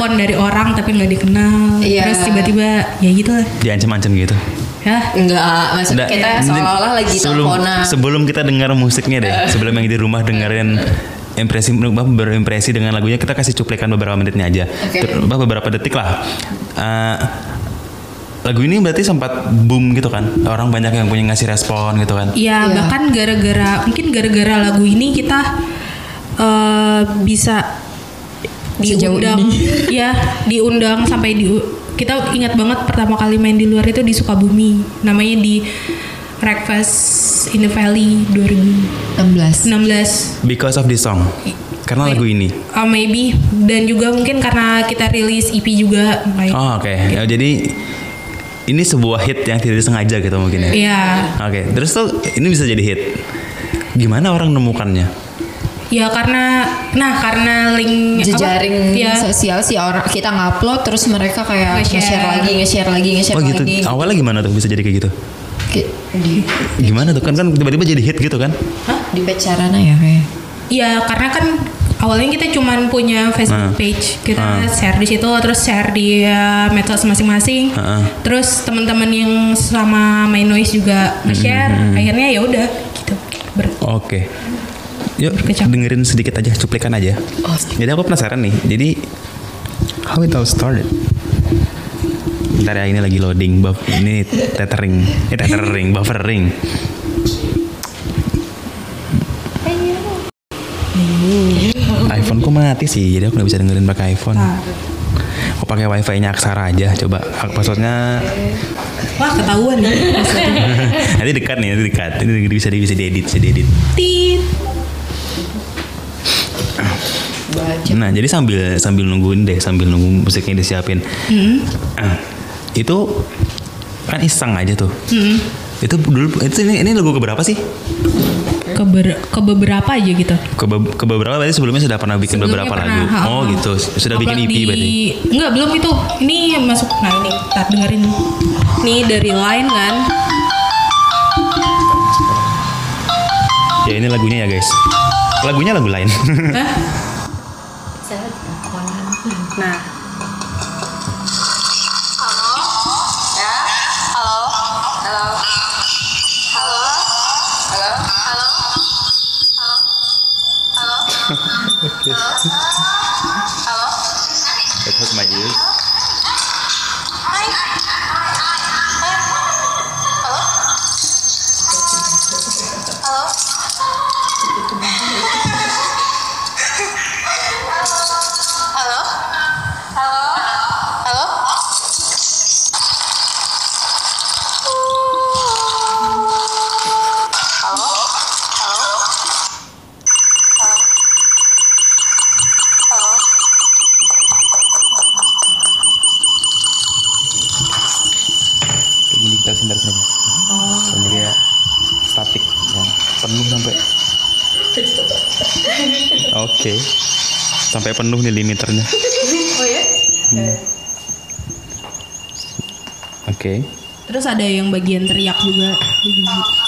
telepon dari orang tapi nggak dikenal. Iya. terus tiba-tiba ya gitu lah Diancam-ancam gitu. ya enggak maksudnya Nggak, kita seolah-olah lagi sebelum, teleponan. Sebelum kita dengar musiknya deh, sebelum yang di rumah dengerin impresi berimpresi dengan lagunya kita kasih cuplikan beberapa menitnya aja. Ter- beberapa detik lah. Eh, lagu ini berarti sempat boom gitu kan? Orang banyak yang punya ngasih respon gitu kan? Iya, Iya. bahkan gara-gara mungkin gara-gara lagu ini kita eh, bisa diundang, ya diundang sampai di kita ingat banget pertama kali main di luar itu di Sukabumi, namanya di Breakfast in the Valley 2016. 16 because of this song. Karena lagu ini. Uh, maybe. Dan juga mungkin karena kita rilis EP juga oh oke. Ya, jadi ini sebuah hit yang tidak disengaja gitu mungkin ya? Iya. oke terus tuh ini bisa jadi hit. Gimana orang menemukannya Ya karena nah karena link apa? jejaring ya, sosial sih orang kita ngupload terus mereka kayak Nge-share. nge-share lagi nge-share lagi nge-share oh gitu lagi awalnya gimana tuh bisa jadi kayak gitu di gimana tuh kan kan tiba-tiba jadi hit gitu kan Hah? di Pecarana ya kayak Ya karena kan awalnya kita cuman punya Facebook Nah. page, kita Ah. share di situ, terus share di uh, medsos masing-masing. Ah. Terus teman-teman yang sama main noise juga nge-share, Hmm, akhirnya ya udah gitu. Ber- Oke. Yuk Kecap. dengerin sedikit aja cuplikan aja. Jadi aku penasaran nih. Jadi how it all started? Bentar ya ini lagi loading buff ini tethering, eh tethering, buffering. iPhone ku mati sih, jadi aku nggak bisa dengerin pakai iPhone. Nah. Aku pakai wifi-nya Aksara aja, coba passwordnya Wah ketahuan ya. maksudnya. nanti dekat nih, nanti dekat. Ini bisa bisa diedit, bisa diedit. Tit. Aja. Nah, jadi sambil sambil nungguin deh, sambil nunggu musiknya disiapin. Ah, itu kan iseng aja tuh. Itu dulu itu ini, ini lagu keberapa sih? ke, ber- ke beberapa aja gitu. Ke, be- ke beberapa berarti sebelumnya sudah pernah bikin Sebelumnya beberapa pernah, lagu. ha, Oh, ha. gitu. Sudah bikin Upload EP di- berarti. Enggak, belum itu. Ini masuk nah ini, tar dengerin. Nih dari line kan. Ya ini lagunya ya, guys. Lagunya lagu lain. Hah? Oke. Sampai penuh nih limiternya. oh ya. Oke. Terus ada yang bagian teriak juga. Quote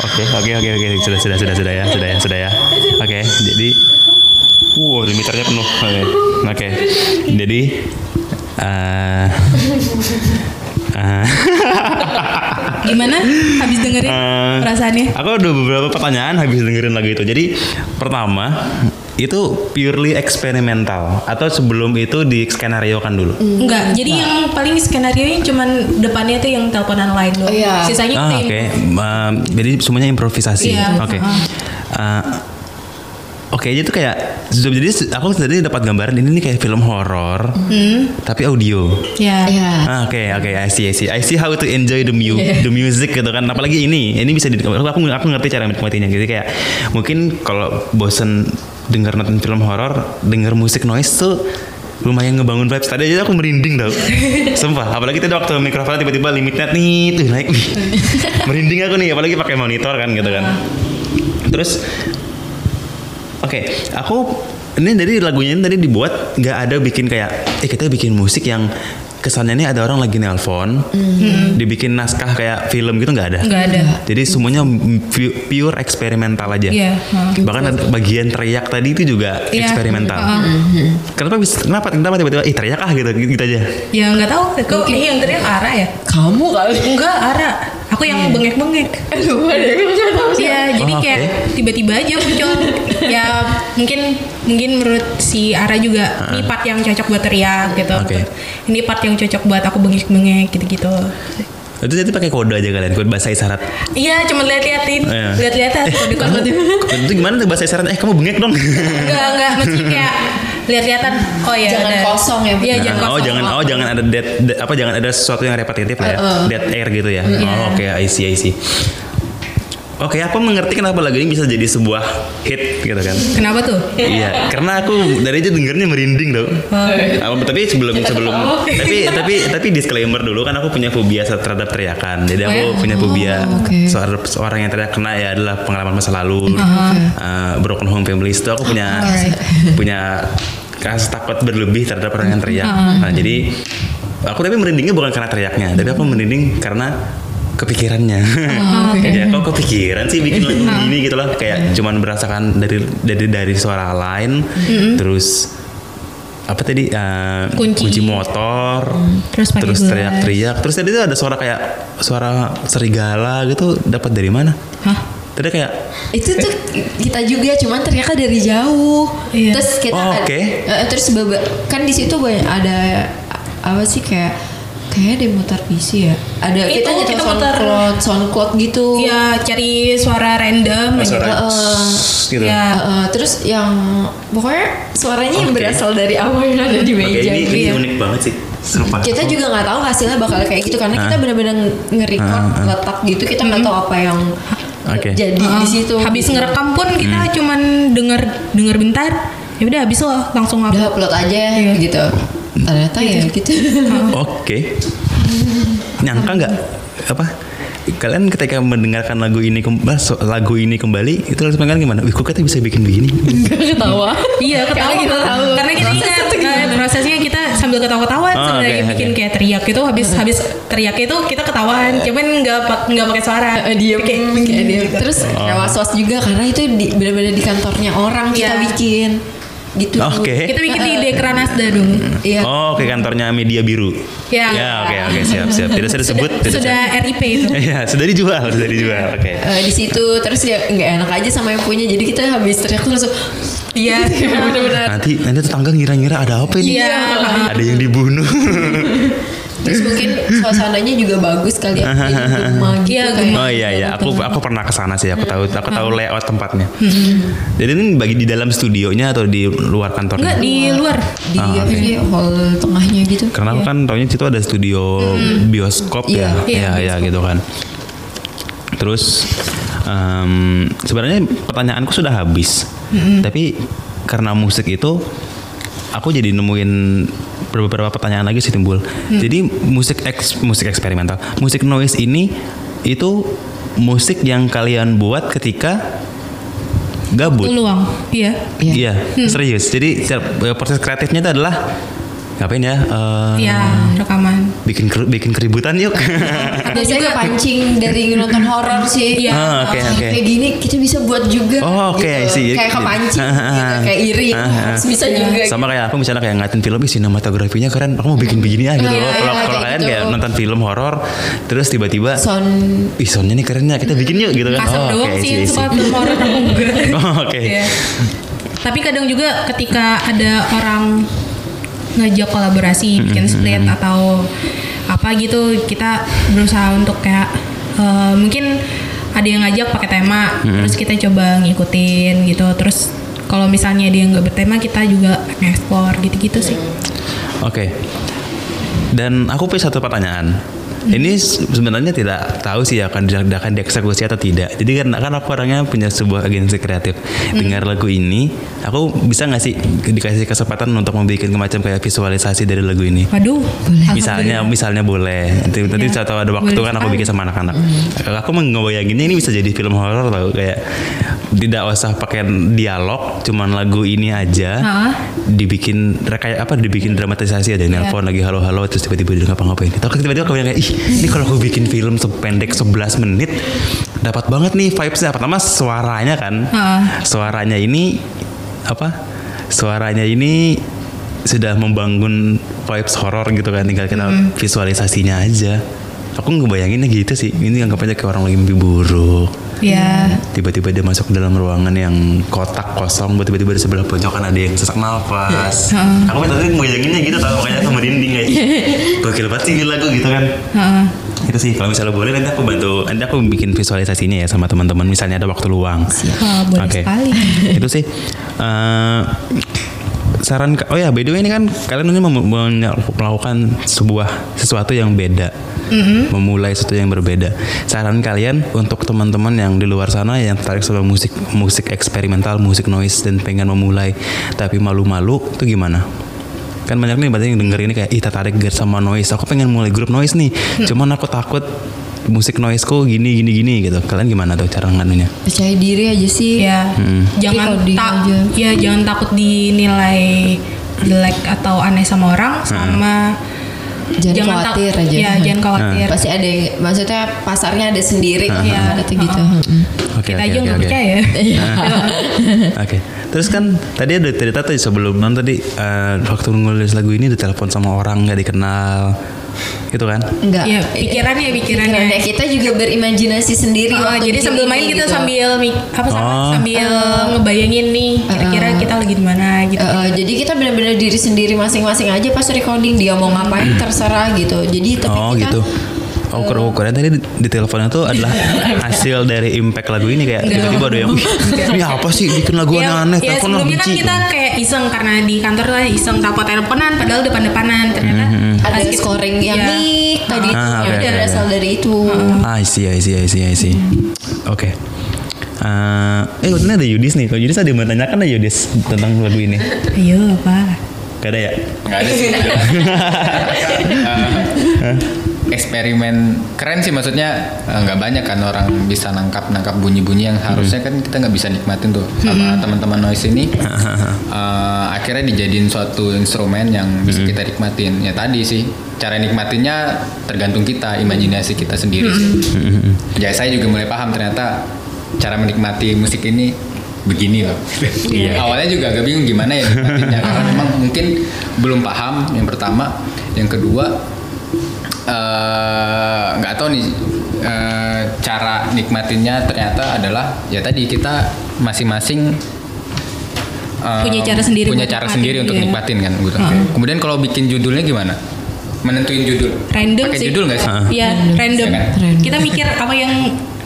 Oke, oke, oke, oke, sudah, sudah, sudah, sudah ya, sudah ya, sudah ya. Oke, jadi, wow, limiternya penuh. Oke, oke, jadi, eh, eh, Gimana? Habis dengerin Eh, perasaannya? Aku ada beberapa pertanyaan habis dengerin lagu itu. Jadi pertama itu purely eksperimental atau sebelum itu di skenario kan dulu. Enggak, jadi yang paling skenario yang cuman depannya tuh yang teleponan lain doang. Oh, iya. Sisanya Ah, oke. improv. Um, jadi semuanya improvisasi. Iya, Oke. uh-uh. Uh, Oke, jadi itu kayak jadi aku tadi dapat gambaran ini nih kayak film horor tapi audio. Ya. Iya. Ah, Oke oke I see I see I see how to enjoy the mu the music gitu kan apalagi ini ini bisa di, aku aku ngerti cara menikmatinya gitu kayak mungkin kalau bosen denger nonton film horor denger musik noise tuh lumayan ngebangun vibes. Tadi aja aku merinding tau. Sumpah apalagi tadi waktu mikrofon tiba-tiba limitnya nih tuh naik. Wih. merinding aku nih apalagi pakai monitor kan gitu kan. Terus Oke, aku ini dari lagunya ini tadi dibuat nggak ada bikin kayak, eh kita bikin musik yang kesannya ini ada orang lagi nelpon, dibikin naskah kayak film gitu nggak ada. Enggak ada. Jadi semuanya pu- pure eksperimental aja. Iya, heeh. Bahkan ada bagian teriak tadi itu juga Iya, eksperimental. heeh. Kenapa bisa kenapa kenapa tiba-tiba ih teriak ah gitu gitu aja. Ya nggak tahu. Kok ini yang teriak Ara ya? Kamu kali. Enggak, Ara. Aku yang nggak tahu sih. Iya, jadi Oh, kayak tiba-tiba aja muncul. ya mungkin mungkin menurut si Ara juga ini part yang cocok buat teriak gitu. Oke. Ini part yang cocok buat aku bengek-bengek gitu-gitu. Itu jadi pakai kode aja kalian, kode bahasa isyarat. Iya, cuma lihat-liatin, Iya. lihat-lihatan kode-kode. itu gimana tuh bahasa isyarat? Eh kamu bengek dong. Enggak, enggak, mesti kayak lihat-lihatan. Oh ya, Jangan ada. kosong ya, Bu. Iya, jangan oh kosong. jangan oh jangan ada dead, dead- apa jangan ada sesuatu yang repetitif lah ya dead air gitu ya oh oke I see I see Oke, aku mengerti kenapa lagu ini bisa jadi sebuah hit gitu kan. Kenapa tuh? iya, karena aku dari aja dengernya merinding dong. Ah, tapi sebelum sebelum tapi tapi tapi disclaimer dulu kan aku punya fobia terhadap teriakan. Jadi aku Oh, ya? punya fobia oke. seorang, seorang yang teriak kena ya adalah pengalaman masa lalu. Uh, broken home families itu aku punya punya rasa takut berlebih terhadap orang yang teriak. Nah, jadi aku tapi merindingnya bukan karena teriaknya, tapi aku merinding karena kepikirannya. ya kok kepikiran sih bikin lagu gini gitu loh kayak cuman merasakan dari dari dari suara lain terus apa tadi eh, Kunci. motor Terus pakai terus teriak-teriak terus tadi tuh ada suara kayak suara serigala gitu dapat dari mana Hah? tadi kayak itu tuh kita juga cuman teriaknya dari jauh Iya. terus kita Oh, oke. eh, terus beba- kan di situ banyak ada apa sih kayak kayak demo televisi ya ada Itu, kita nyetel kita soundcloud soundcloud gitu Iya, cari suara random aja. suara eh, gitu ya. Eh, terus yang pokoknya suaranya yang Oke. berasal dari awal yang ada di meja ini, ini gitu. unik banget sih Sumpah. kita juga nggak tahu hasilnya bakal kayak gitu karena kita Hah? benar-benar nge-record hah. letak gitu kita nggak tahu apa yang Oke. jadi di situ Habis ngerekam pun kita Hmm. cuman denger denger bentar. Ya udah habis loh langsung udah upload. upload aja Iya. gitu ternyata ya gitu Oke. Nyangka nggak apa? Kalian ketika mendengarkan lagu ini kem- ah, so- lagu ini kembali itu langsung kan gimana? Wih, kok kita bisa bikin begini? ketawa Iya, ketawa Karena kita tahu. Karena kita ingat eh, prosesnya kita sambil ketawa-ketawa Oh, sebenarnya oke, bikin oke. kayak teriak itu habis habis teriak itu kita ketawain, cuman nggak nggak pakai suara. Eh, diem Kayak, kayak diem gitu. terus kayak was was juga karena itu di, benar-benar di kantornya orang kita Iya. bikin gitu Oke. Kita bikin di Dekra Nasda dong. iya Oh, oke kantornya media biru. Ya. Ya, oke, oke, siap, siap. Tidak saya disebut. tidak Sudah RIP itu. Iya, sudah dijual, sudah dijual. Oke. Eh, di situ terus ya nggak enak aja sama yang punya jadi kita habis teriak tuh langsung Iya. benar-benar Nanti nanti tetangga ngira-ngira ada apa ini? Iya. Ada yang dibunuh. terus mungkin suasananya juga bagus kali ya rumah gitu Iya, kayak. Oh iya iya, aku aku pernah ke sana sih. Aku tahu aku tahu layout tempatnya. Hmm. Jadi ini bagi di dalam studionya atau di luar kantornya? Enggak di luar. di Ah, apa oke. sih hall tengahnya gitu Karena aku kan taunya situ ada studio bioskop ya, Iya. Iya, ya, ya gitu kan. Terus em, sebenarnya pertanyaanku sudah habis, tapi karena musik itu aku jadi nemuin beberapa pertanyaan lagi sih timbul. Jadi musik eks, musik eksperimental, musik noise ini itu musik yang kalian buat ketika gabut. Luang. Iya. Iya, serius. Jadi eh, proses kreatifnya itu adalah ngapain ya? Eh, Iya, rekaman. bikin ker- bikin keributan yuk. biasanya kepancing dari nonton horor sih Iya. Ah, oke, Ah, oke. kayak gini kita bisa buat juga Oh, oke, gitu. sih. kayak kepancing Ah, gitu ah, kayak iri ah, ah. harus bisa juga Sama kayak aku misalnya kayak ngeliatin film, sinematografinya keren, aku mau bikin begini ah gitu. Iya, loh. iya, Kalau kayak kalau kalian gitu. kayak nonton film horor, terus tiba-tiba, sound ih soundnya nih kerennya, kita bikin yuk gitu kan. Kasar Oh, doang oke, sih suka film horor aku enggak. Oh, oke. Iya. Tapi kadang juga ketika ada orang ngajak kolaborasi bikin split atau apa gitu. Kita berusaha untuk kayak eh, mungkin ada yang ngajak pakai tema terus kita coba ngikutin gitu. Terus kalau misalnya dia nggak bertema kita juga ekspor gitu-gitu sih. Oke. Dan aku punya satu pertanyaan. Ini se- sebenarnya tidak tahu sih akan akan dieksekusi atau tidak. Jadi kan kan aku orangnya punya sebuah agensi kreatif. Dengar lagu ini, aku bisa nggak sih dikasih kesempatan untuk membuat macam kayak visualisasi dari lagu ini? waduh Misalnya, misalnya boleh. Nanti, nanti Iya. saat tahu ada waktu Boleh kan aku bikin sama anak-anak. Aku ngebayanginnya ini bisa jadi film horor tau kayak tidak usah pakai dialog, cuman lagu ini aja Ha? dibikin kayak apa dibikin dramatisasi ada nelpon lagi halo-halo terus tiba-tiba dia ngapa-ngapain. Tapi tiba-tiba aku bilang kayak ih ini kalau aku bikin film sependek 11 menit dapat banget nih vibesnya. Pertama suaranya kan, Ha. suaranya ini apa? Suaranya ini sudah membangun vibes horor gitu kan tinggal kita visualisasinya aja. Aku ngebayanginnya gitu sih. Ini anggap aja kayak orang lagi mimpi buruk. Ya Tiba-tiba dia masuk ke dalam ruangan yang kotak kosong, tiba-tiba di sebelah pojokan ada yang sesak nafas. Aku tadi ngebayanginnya gitu tau, makanya aku merinding kayak gokil banget sih lagu gitu kan. Heeh. Itu sih kalau misalnya boleh nanti aku bantu, nanti aku bikin visualisasinya ya sama teman-teman misalnya ada waktu luang. Ah, boleh Oke. sekali itu sih. eh, saran oh ya by the way ini kan kalian ini melakukan sebuah sesuatu yang beda. Memulai sesuatu yang berbeda. Saran kalian untuk teman-teman yang di luar sana yang tertarik sama musik musik eksperimental musik noise dan pengen memulai tapi malu-malu itu gimana? Kan banyak nih berarti yang denger ini kayak ih tertarik sama noise. Aku pengen mulai grup noise nih. Cuman aku takut musik noiseku gini gini gini gitu kalian gimana tuh cara nganunya Percaya diri aja sih. ya jangan Recording tak ya jangan takut dinilai jelek atau aneh sama orang sama Jangan tak- khawatir aja. ya jangan khawatir Pasti ada yang, maksudnya pasarnya ada sendiri. Iya. Ya, kata gitu. Mm. Oke, kita oke, aja oke, nggak oke. percaya Oke, terus kan tadi ada cerita tuh sebelum non tadi eh, waktu nulis lagu ini ditelepon sama orang nggak dikenal, gitu kan? Enggak. ya pikirannya pikirannya Pikirannya kita juga berimajinasi sendiri Oh, jadi sambil main kita gitu. sambil apa sama Oh. sambil ngebayangin nih kira-kira kita lagi di mana gitu. Eh, eh, jadi kita benar-benar diri sendiri masing-masing aja pas recording dia mau ngapain terserah gitu. Jadi tapi oh kita gitu. Keren, keren. Tadi di, di teleponnya tuh adalah hasil dari impact lagu ini kayak tiba-tiba ada yang, "Ih, ini apa sih bikin lagu ya, aneh-aneh, ya telepon sebelumnya kan benci." kita kayak iseng karena di kantor kan iseng telepon teleponan padahal depan-depanan ternyata ada pas kita- scoring yang ya. mik tadi Ah, itu oke, ya udah berasal dari itu. Ah, I see, I see, I see, I see. Oke. Eh, eh, ini ada Yudis nih. Kalau Yudis ada yang mau tanyakan ada Yudis tentang lagu ini? Ayo apa? Gak ada ya? nggak ada sih Eh, eksperimen keren sih maksudnya eh, nggak banyak kan orang bisa nangkap nangkap bunyi-bunyi yang harusnya kan kita nggak bisa nikmatin tuh sama teman-teman noise ini. Eh, akhirnya dijadiin suatu instrumen yang bisa kita nikmatin. Ya tadi sih cara nikmatinnya tergantung kita imajinasi kita sendiri sih. Ya saya juga mulai paham ternyata cara menikmati musik ini begini loh. Iya. Awalnya juga agak bingung gimana ya nikmatinnya karena memang mungkin belum paham yang pertama, yang kedua eh, nggak tahu nih eh, cara nikmatinnya ternyata adalah ya tadi kita masing-masing eh, Punya cara sendiri punya cara nikmatin, sendiri untuk iya. nikmatin kan gitu. Kemudian kalau bikin judulnya gimana? Menentuin judul. Random Pakai sih. judul nggak sih? Iya, random. Iya kan? Random. Kita mikir apa yang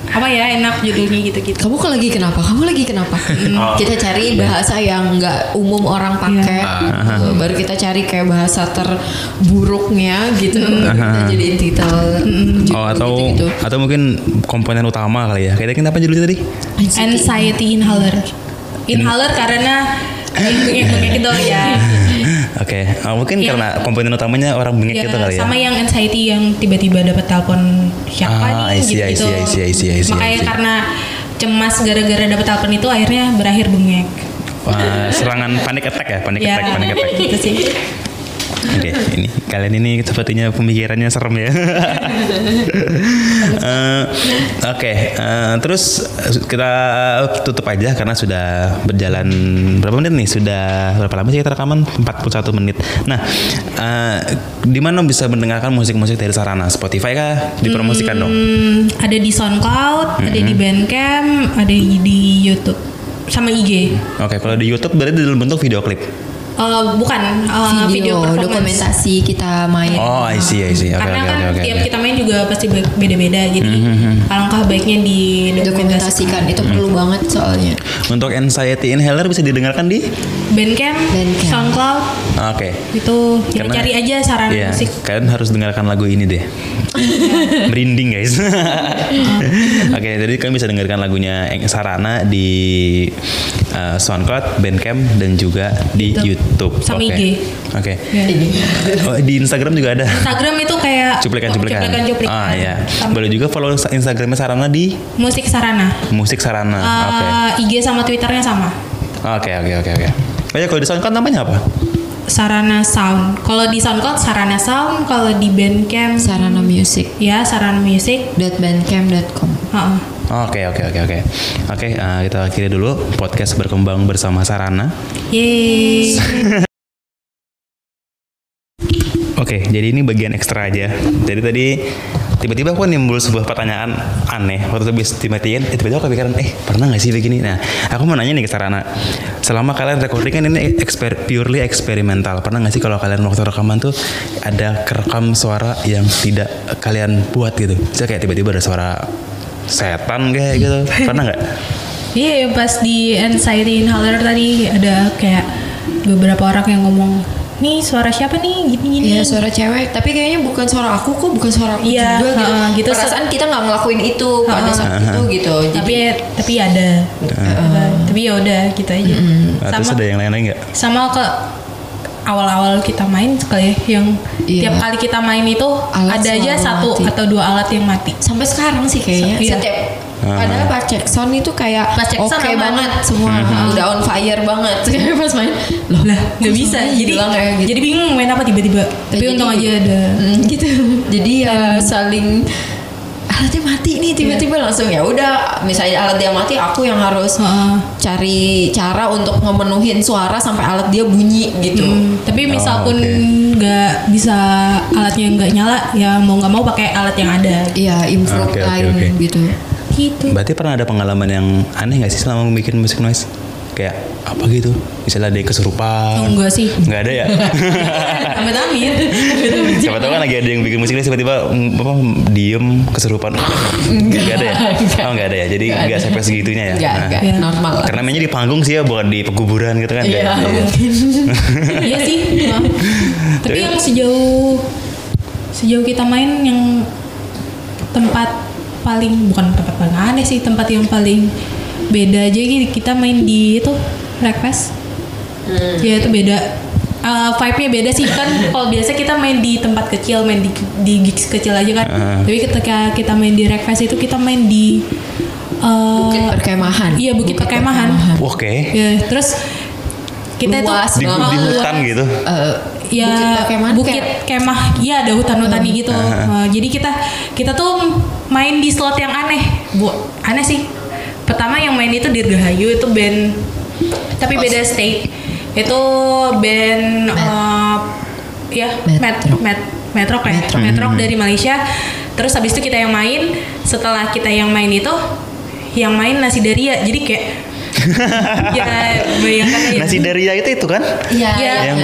apa ya enak judulnya gitu-gitu. Kamu kok lagi kenapa? Kamu lagi kenapa? Kita cari bahasa yang nggak umum orang pakai. gitu. Baru kita cari kayak bahasa terburuknya gitu. Baru kita jadiin titel. judul Oh atau gitu-gitu. atau mungkin komponen utama kali ya. Kayaknya apa judulnya tadi? Anxiety inhaler. Inhaler karena bengek-bengek gitu ya. Oke, Oh, mungkin Iya. karena komponen utamanya orang bengek Ya, gitu kali ya. sama yang anxiety yang tiba-tiba dapat telepon siapa Ah, nih see, I gitu-gitu. see, I see, I see, I see, Makanya see. karena cemas gara-gara dapat telepon itu akhirnya berakhir bengek. Wah, serangan panik attack ya, panik ya, attack, panik attack. gitu sih. Oke, ini kalian ini sepertinya pemikirannya serem ya. Eh, Oke, eh, terus kita tutup aja karena sudah berjalan berapa menit nih? Sudah berapa lama sih kita rekaman? 41 menit. Nah, eh, di mana bisa mendengarkan musik-musik dari Sarana? Spotify kah? Dipromosikan dong. Hmm, ada di SoundCloud, ada di Bandcamp, ada di YouTube sama IG. Oke, kalau di YouTube berarti dalam bentuk video klip. Eh, bukan eh, video, performance. dokumentasi kita main. Oh, I see, I see. Oke, Karena oke, kan oke. tiap kita main juga pasti be- beda-beda, jadi alangkah baiknya di dokumentasikan itu perlu banget soalnya. Untuk Anxiety Inhaler bisa didengarkan di Bandcamp, Bandcamp. SoundCloud, Oke. itu ya Karena- cari aja saran Iya, musik. kalian harus dengarkan lagu ini deh. Merinding guys. Oke, jadi kalian bisa dengarkan lagunya Sarana di uh, SoundCloud, Bandcamp dan juga di YouTube. YouTube. Sama Oke. IG. Oke. Ya. Oh, di Instagram juga ada. Instagram itu kayak Cuplikan-cuplikan. cuplikan-cuplikan. Ah ya. Sama Boleh juga follow Instagramnya Sarana di Musik Sarana. Musik Sarana. Ah, Oke. IG sama Twitternya sama. Oke, oke, oke, oke. Oh ya, kalau di SoundCloud namanya apa? Sarana Sound. Kalau di SoundCloud Sarana Sound, kalau di Bandcamp Sarana Music. ya Sarana Music. .bandcamp.com Heeh. Oke, oke, oke, oke. Oke, eh, kita akhiri dulu podcast berkembang bersama Sarana. Yeay. Oke, jadi ini bagian ekstra aja. Jadi tadi tiba-tiba aku nimbul sebuah pertanyaan aneh waktu habis dimatiin. Eh, tiba-tiba aku kepikiran, eh pernah nggak sih begini? Nah, aku mau nanya nih ke Sarana. Selama kalian recording kan ini eksper, purely eksperimental. Pernah nggak sih kalau kalian waktu rekaman tuh ada kerekam suara yang tidak kalian buat gitu? Bisa kayak tiba-tiba ada suara setan kayak gitu. Pernah nggak? Iya, pas di Anxiety Inhaler tadi ada kayak beberapa orang yang ngomong nih suara siapa nih gini-gini Iya suara cewek, tapi kayaknya bukan suara aku kok, bukan suara aku Iya, juga gitu. heeh, gitu. Perasaan kita nggak ngelakuin itu pada saat itu gitu. Jadi tapi tapi ada tapi ya udah gitu aja terus sama ada yang lain-lain nggak? sama ke awal-awal kita main sekali ya yang Iya. tiap kali kita main itu Alat ada aja satu mati. atau dua alat yang mati sampai sekarang sih kayaknya Iya. setiap. Padahal pas cek sound itu kayak oke aman. banget semua. Udah on fire banget. Pas main loh lah nggak bisa. jadi gitu. jadi bingung main apa tiba-tiba. Tapi jadi- untung aja ada. Mm, gitu. Jadi ya saling alatnya mati nih tiba-tiba langsung ya udah misalnya alat dia mati aku yang harus Heeh. cari cara untuk ngemenuhin suara sampai alat dia bunyi gitu. Hmm, tapi misal Oh, pun oke. nggak bisa alatnya nggak nyala ya mau nggak mau pakai alat yang ada. Iya improve Oke, oke, lain oke. gitu gitu Berarti pernah ada pengalaman yang aneh nggak sih selama bikin musik noise? Kayak apa gitu? Misalnya ada yang kesurupan. Oh, enggak sih Nggak ada ya? amit amit Siapa tahu kan lagi ada yang bikin musik noise tiba-tiba mm, apa diem kesurupan. Nggak ada ya? Oh nggak ada ya. Jadi nggak sampai segitunya ya. Enggak, Nah, enggak, Iya. normal. Karena mainnya di panggung sih ya, bukan di pekuburan gitu kan? Iya, ya? mungkin. iya sih Wah. tapi yang sejauh sejauh kita main yang tempat paling bukan tempat paling aneh sih tempat yang paling beda aja gitu. Kita main di itu breakfast ya itu beda. Eh, vibe-nya beda sih kan kalau biasa kita main di tempat kecil main di di gigs kecil aja kan. Ah. tapi ketika kita main di breakfast itu kita main di eh, Bukit perkemahan. iya bukit, perkemahan, Oke. ya terus kita Luas itu Di, di hutan gitu. Eh, ya bukit perkemahan bukit kemah iya ada hutan-hutan gitu. Nah, jadi kita kita tuh main di slot yang aneh. Bu aneh sih. Pertama yang main itu Dirgahayu itu band tapi beda state. Itu band eh, ya Metro. met met metro kayak metro, dari Malaysia. Terus habis itu kita yang main. Setelah kita yang main itu yang main nasi daria. Jadi kayak ya bayangkan aja Nasi Daria itu itu kan? Iya. Iya. Yang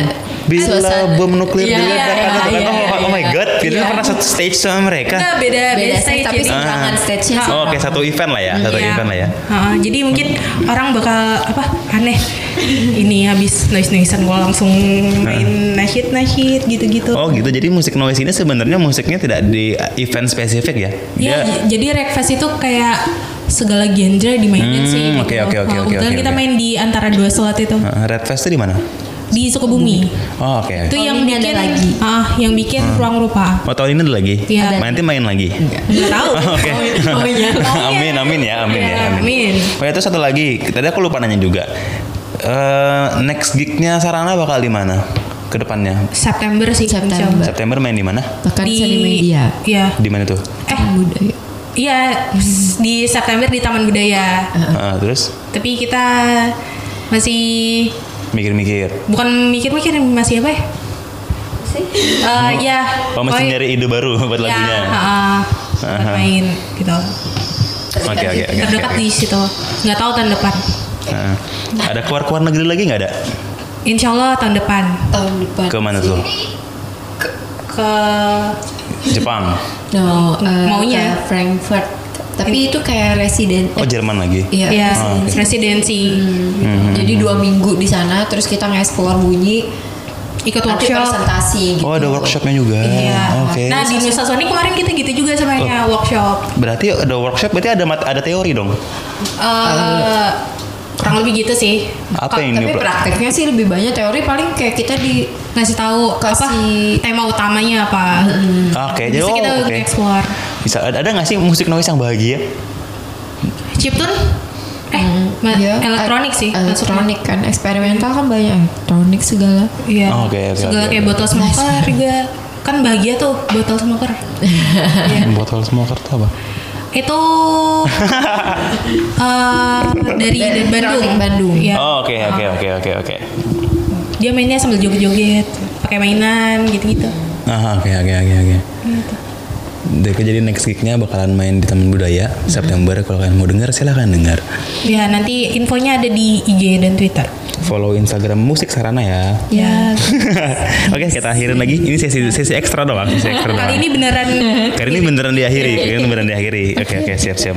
bila Suasana. bom nuklir Iya, diledakan iya, itu kan? iya, Oh, oh my iya. god, kita Iya. pernah satu stage sama mereka. Enggak, beda Beda stage, stage tapi jadi seberangan stage-nya Oh, Oke, sama. satu event lah ya, satu Iya. event lah ya. Heeh, jadi mungkin orang bakal apa aneh ini habis noise noisean gue langsung main nasyid nasyid gitu-gitu. Oh gitu, jadi musik noise ini sebenarnya musiknya tidak di event spesifik ya? Iya, jadi Rekfest itu kayak segala genre dimainin Hmm, sih. oke, gitu. oke, oke, Nah, oke, kebetulan oke, kita main di antara dua slot itu uh, Red Fest itu di mana? Di Sukabumi. Oh oke. Itu Tahun yang ini ada bikin lagi. ah yang bikin ruang rupa. Oh tahun ini ada lagi? Iya. Nanti main lagi? Nggak tahu. Oh, Oke. Oh, iya. amin, amin ya, amin ya. Iya, amin. Oh itu satu lagi, tadi aku lupa nanya juga. Eh, next gignya Sarana bakal di mana? Ke depannya? September sih. September. September main di mana? Bahkan Di media. Iya. Di mana tuh? Eh, budaya. iya di September di Taman Budaya. Ah, terus Tapi kita masih mikir-mikir. bukan mikir-mikir masih apa ya? Eh, ya. Oh masih nyari ide baru buat ya, lagunya. heeh, buat Aha. main gitu. Oke oke oke. Terdekat di situ. Nggak tahu tahun depan. Nah, ada keluar keluar negeri lagi nggak ada? Insya Allah tahun depan Tahun depan. Ke mana tuh? ke Jepang. No, eh, Maunya. ke Frankfurt. Tapi itu kayak residen. Oh Jerman lagi. Iya. ya Oh, oke. residensi Hmm. Jadi dua minggu di sana, terus kita nge-explore bunyi, ikut nanti workshop. presentasi gitu. Oh ada workshopnya juga. Iya. Oke. Nah di Nusa Sony kemarin kita gitu juga sebenarnya Oh. workshop. Berarti ada workshop, berarti ada ada teori dong. Eh, kurang lebih gitu sih. Apa yang Tapi ini? prakteknya sih lebih banyak teori paling kayak kita di Ngasih tahu apa Kasih- tema utamanya apa. Oke, jadi Bisa oh, kita oke. explore. Bisa ada ada nggak sih musik noise yang bahagia? Chiptune? Eh, ma- ya, elektronik sih. masuknya. Elektronik kan, eksperimental kan banyak elektronik segala. Iya. Oh, oke, oke, Segala oke, kayak oke. botol smoker juga kan bahagia tuh botol smoker. Iya. Botol smoker tuh apa? Itu eh, dari dari Bandung. Bandung. Iya. Oh oke oke oke oke oke. Dia mainnya sambil joget-joget, pakai mainan gitu-gitu. Ah oke oke oke oke. Jadi jadi next gignya bakalan main di Taman Budaya September. Kalau kalian mau dengar silahkan dengar. Ya nanti infonya ada di IG dan Twitter. Follow Instagram musik Sarana ya. Ya. Oke kita akhirin lagi. Ini sesi sesi ekstra doang. Sesi ekstra doang. Kali ini beneran Kali ini beneran diakhiri. Kali ini beneran diakhiri. Oke oke siap siap.